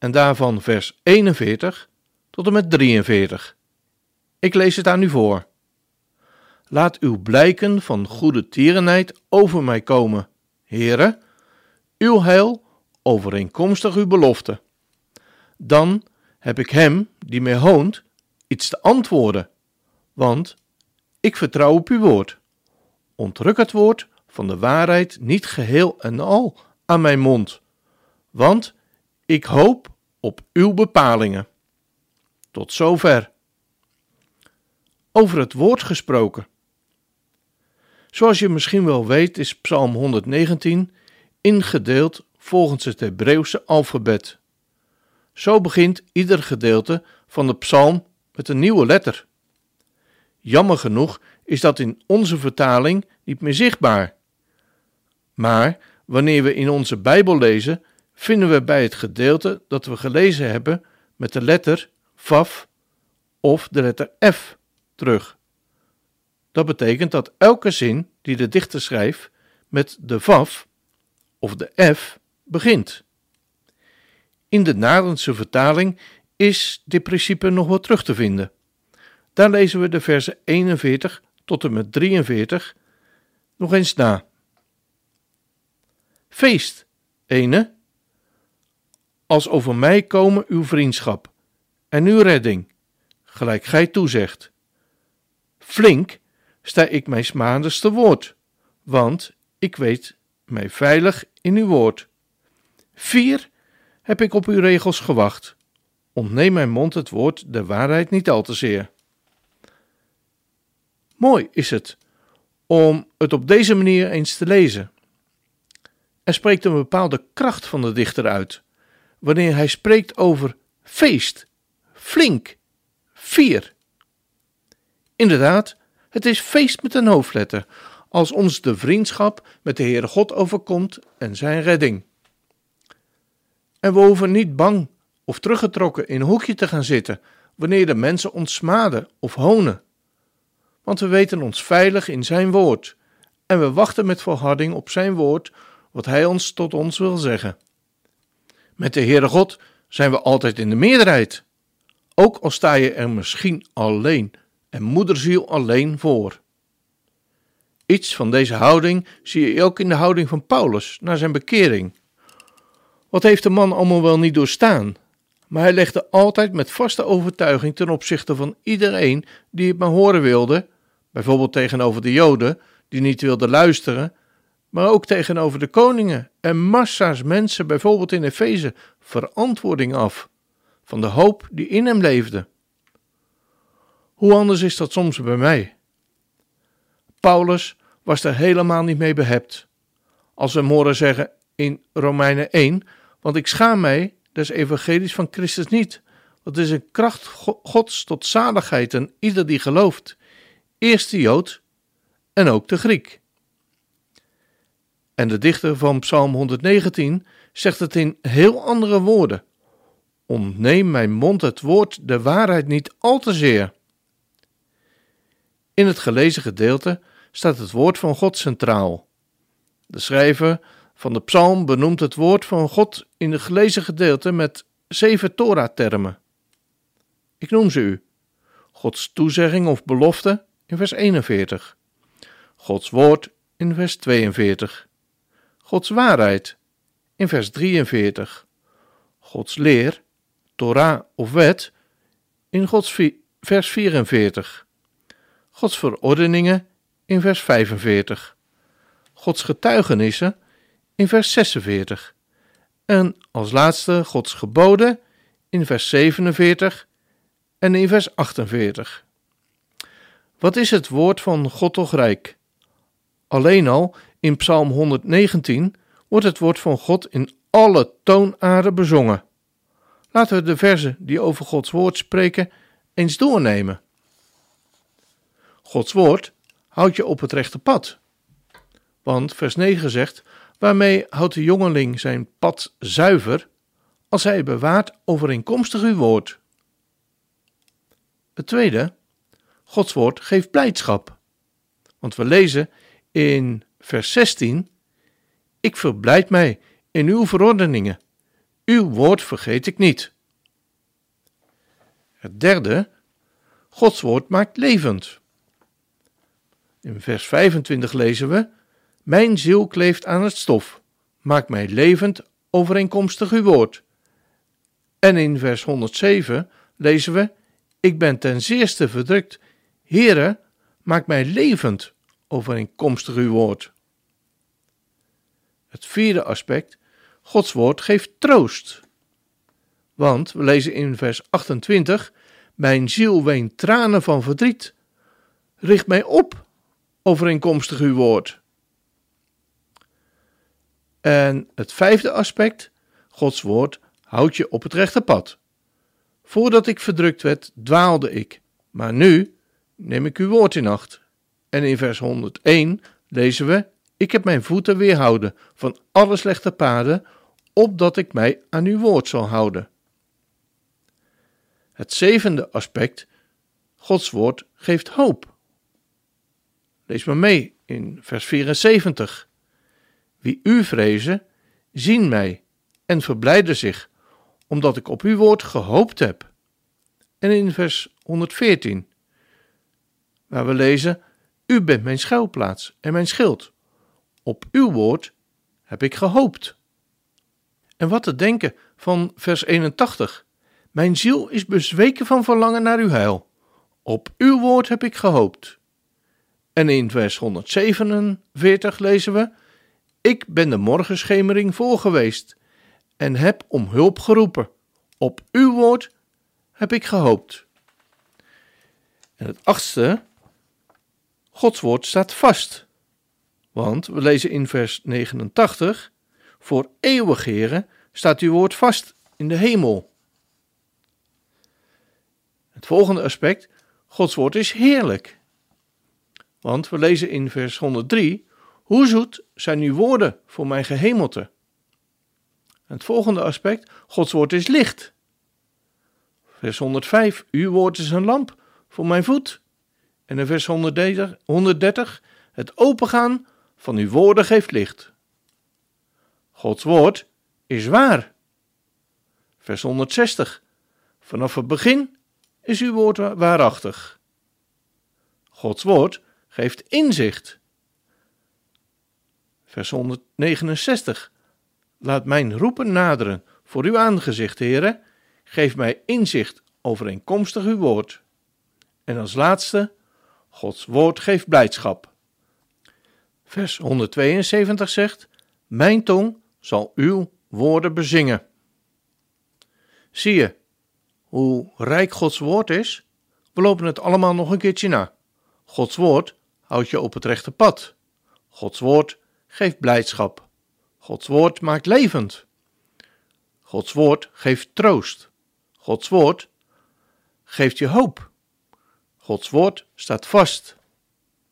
en daarvan vers 41 tot en met 43. Ik lees het aan u voor. Laat uw blijken van goede tierenheid over mij komen, Heere, uw heil overeenkomstig uw belofte. Dan heb ik hem die mij hoont iets te antwoorden, want ik vertrouw op uw woord. Ontruk het woord van de waarheid niet geheel en al aan mijn mond, want ik hoop op uw bepalingen. Tot zover. Over het woord gesproken. Zoals je misschien wel weet, is Psalm 119 ingedeeld volgens het Hebreeuwse alfabet. Zo begint ieder gedeelte van de psalm met een nieuwe letter. Jammer genoeg is dat in onze vertaling niet meer zichtbaar. Maar wanneer we in onze Bijbel lezen, vinden we bij het gedeelte dat we gelezen hebben met de letter Vaf of de letter F terug. Dat betekent dat elke zin die de dichter schrijft met de Vaf of de F begint. In de Nadense vertaling is dit principe nog wel terug te vinden. Daar lezen we de versen 41 tot en met 43 nog eens na. Feest, ene, als over mij komen uw vriendschap en uw redding, gelijk gij toezegt. Flink sta ik mijn smaanders te woord, want ik weet mij veilig in uw woord. Vier heb ik op uw regels gewacht. Ontneem mijn mond het woord de waarheid niet al te zeer. Mooi is het om het op deze manier eens te lezen. Er spreekt een bepaalde kracht van de dichter uit, wanneer hij spreekt over feest, flink, vier. Inderdaad, het is feest met een hoofdletter, als ons de vriendschap met de Heere God overkomt en zijn redding. En we hoeven niet bang of teruggetrokken in een hoekje te gaan zitten wanneer de mensen ons smaden of honen. Want we weten ons veilig in zijn woord en we wachten met volharding op zijn woord wat hij ons tot ons wil zeggen. Met de Heere God zijn we altijd in de meerderheid, ook al sta je er misschien alleen en moederziel alleen voor. Iets van deze houding zie je ook in de houding van Paulus na zijn bekering. Wat heeft de man allemaal wel niet doorstaan? Maar hij legde altijd met vaste overtuiging ten opzichte van iedereen die het maar horen wilde, bijvoorbeeld tegenover de Joden die niet wilden luisteren, maar ook tegenover de koningen en massa's mensen, bijvoorbeeld in Efeze, verantwoording af van de hoop die in hem leefde. Hoe anders is dat soms bij mij? Paulus was er helemaal niet mee behept. Als we hem horen zeggen in Romeinen 1, want ik schaam mij des evangelies van Christus niet. Het is een kracht Gods tot zaligheid en ieder die gelooft. Eerst de Jood en ook de Griek. En de dichter van Psalm 119 zegt het in heel andere woorden. Ontneem mijn mond het woord de waarheid niet al te zeer. In het gelezen gedeelte staat het woord van God centraal. De schrijver van de psalm benoemt het woord van God in het gelezen gedeelte met zeven Torah-termen. Ik noem ze u. Gods toezegging of belofte in vers 41. Gods woord in vers 42. Gods waarheid in vers 43. Gods leer, Torah of wet in Gods vers 44. Gods verordeningen in vers 45. Gods getuigenissen in vers 46. En als laatste Gods geboden in vers 47 en in vers 48. Wat is het woord van God toch rijk? Alleen al in Psalm 119 wordt het woord van God in alle toonaarden bezongen. Laten we de verzen die over Gods woord spreken eens doornemen. Gods woord houdt je op het rechte pad. Want vers 9 zegt: Waarmee houdt de jongeling zijn pad zuiver, als hij bewaart overeenkomstig uw woord? Het tweede, Gods woord geeft blijdschap. Want we lezen in vers 16: Ik verblijd mij in uw verordeningen. Uw woord vergeet ik niet. Het derde, Gods woord maakt levend. In vers 25 lezen we: Mijn ziel kleeft aan het stof, maak mij levend overeenkomstig uw woord. En in vers 107 lezen we: Ik ben ten zeerste verdrukt. Heere, maak mij levend overeenkomstig uw woord. Het vierde aspect: Gods woord geeft troost. Want we lezen in vers 28: Mijn ziel weent tranen van verdriet. Richt mij op overeenkomstig uw woord. En het vijfde aspect: Gods woord houdt je op het rechte pad. Voordat ik verdrukt werd, dwaalde ik, maar nu neem ik uw woord in acht. En in vers 101 lezen we: Ik heb mijn voeten weerhouden van alle slechte paden, opdat ik mij aan uw woord zal houden. Het zevende aspect: Gods woord geeft hoop. Lees maar mee in vers 74. Wie u vrezen, zien mij en verblijden zich, omdat ik op uw woord gehoopt heb. En in vers 114, waar we lezen: U bent mijn schuilplaats en mijn schild. Op uw woord heb ik gehoopt. En wat te denken van vers 81. Mijn ziel is bezweken van verlangen naar uw heil. Op uw woord heb ik gehoopt. En in vers 147 lezen we: Ik ben de morgenschemering voor geweest en heb om hulp geroepen. Op uw woord heb ik gehoopt. En het achtste, Gods woord staat vast. Want we lezen in vers 89: Voor eeuwig, heren, staat uw woord vast in de hemel. Het volgende aspect, Gods woord is heerlijk. Want we lezen in vers 103: Hoe zoet zijn uw woorden voor mijn gehemelte? Het volgende aspect, Gods woord is licht. Vers 105, uw woord is een lamp voor mijn voet. En in vers 130, 130 het opengaan van uw woorden geeft licht. Gods woord is waar. Vers 160, vanaf het begin is uw woord waarachtig. Gods woord geeft inzicht. Vers 169, Laat mijn roepen naderen voor uw aangezicht, heren. Geef mij inzicht overeenkomstig uw woord. En als laatste, Gods woord geeft blijdschap. Vers 172 zegt: Mijn tong zal uw woorden bezingen. Zie je hoe rijk Gods woord is? We lopen het allemaal nog een keertje na. Gods woord houdt je op het rechte pad. Gods woord geeft blijdschap. Gods woord maakt levend. Gods woord geeft troost. Gods woord geeft je hoop. Gods woord staat vast.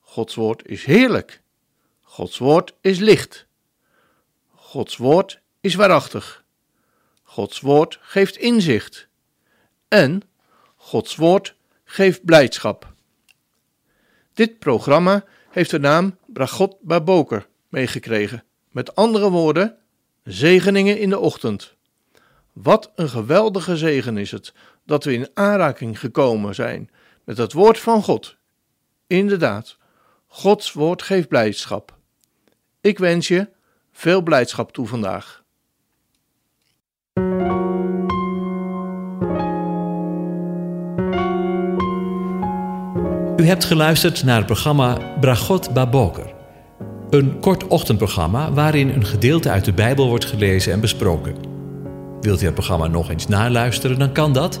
Gods woord is heerlijk. Gods woord is licht. Gods woord is waarachtig. Gods woord geeft inzicht. En Gods woord geeft blijdschap. Dit programma heeft de naam Bragot Baboker meegekregen. Met andere woorden, zegeningen in de ochtend. Wat een geweldige zegen is het dat we in aanraking gekomen zijn met het woord van God. Inderdaad, Gods woord geeft blijdschap. Ik wens je veel blijdschap toe vandaag. U hebt geluisterd naar het programma Bragot Baboker. Een kort ochtendprogramma waarin een gedeelte uit de Bijbel wordt gelezen en besproken. Wilt u het programma nog eens naluisteren, dan kan dat.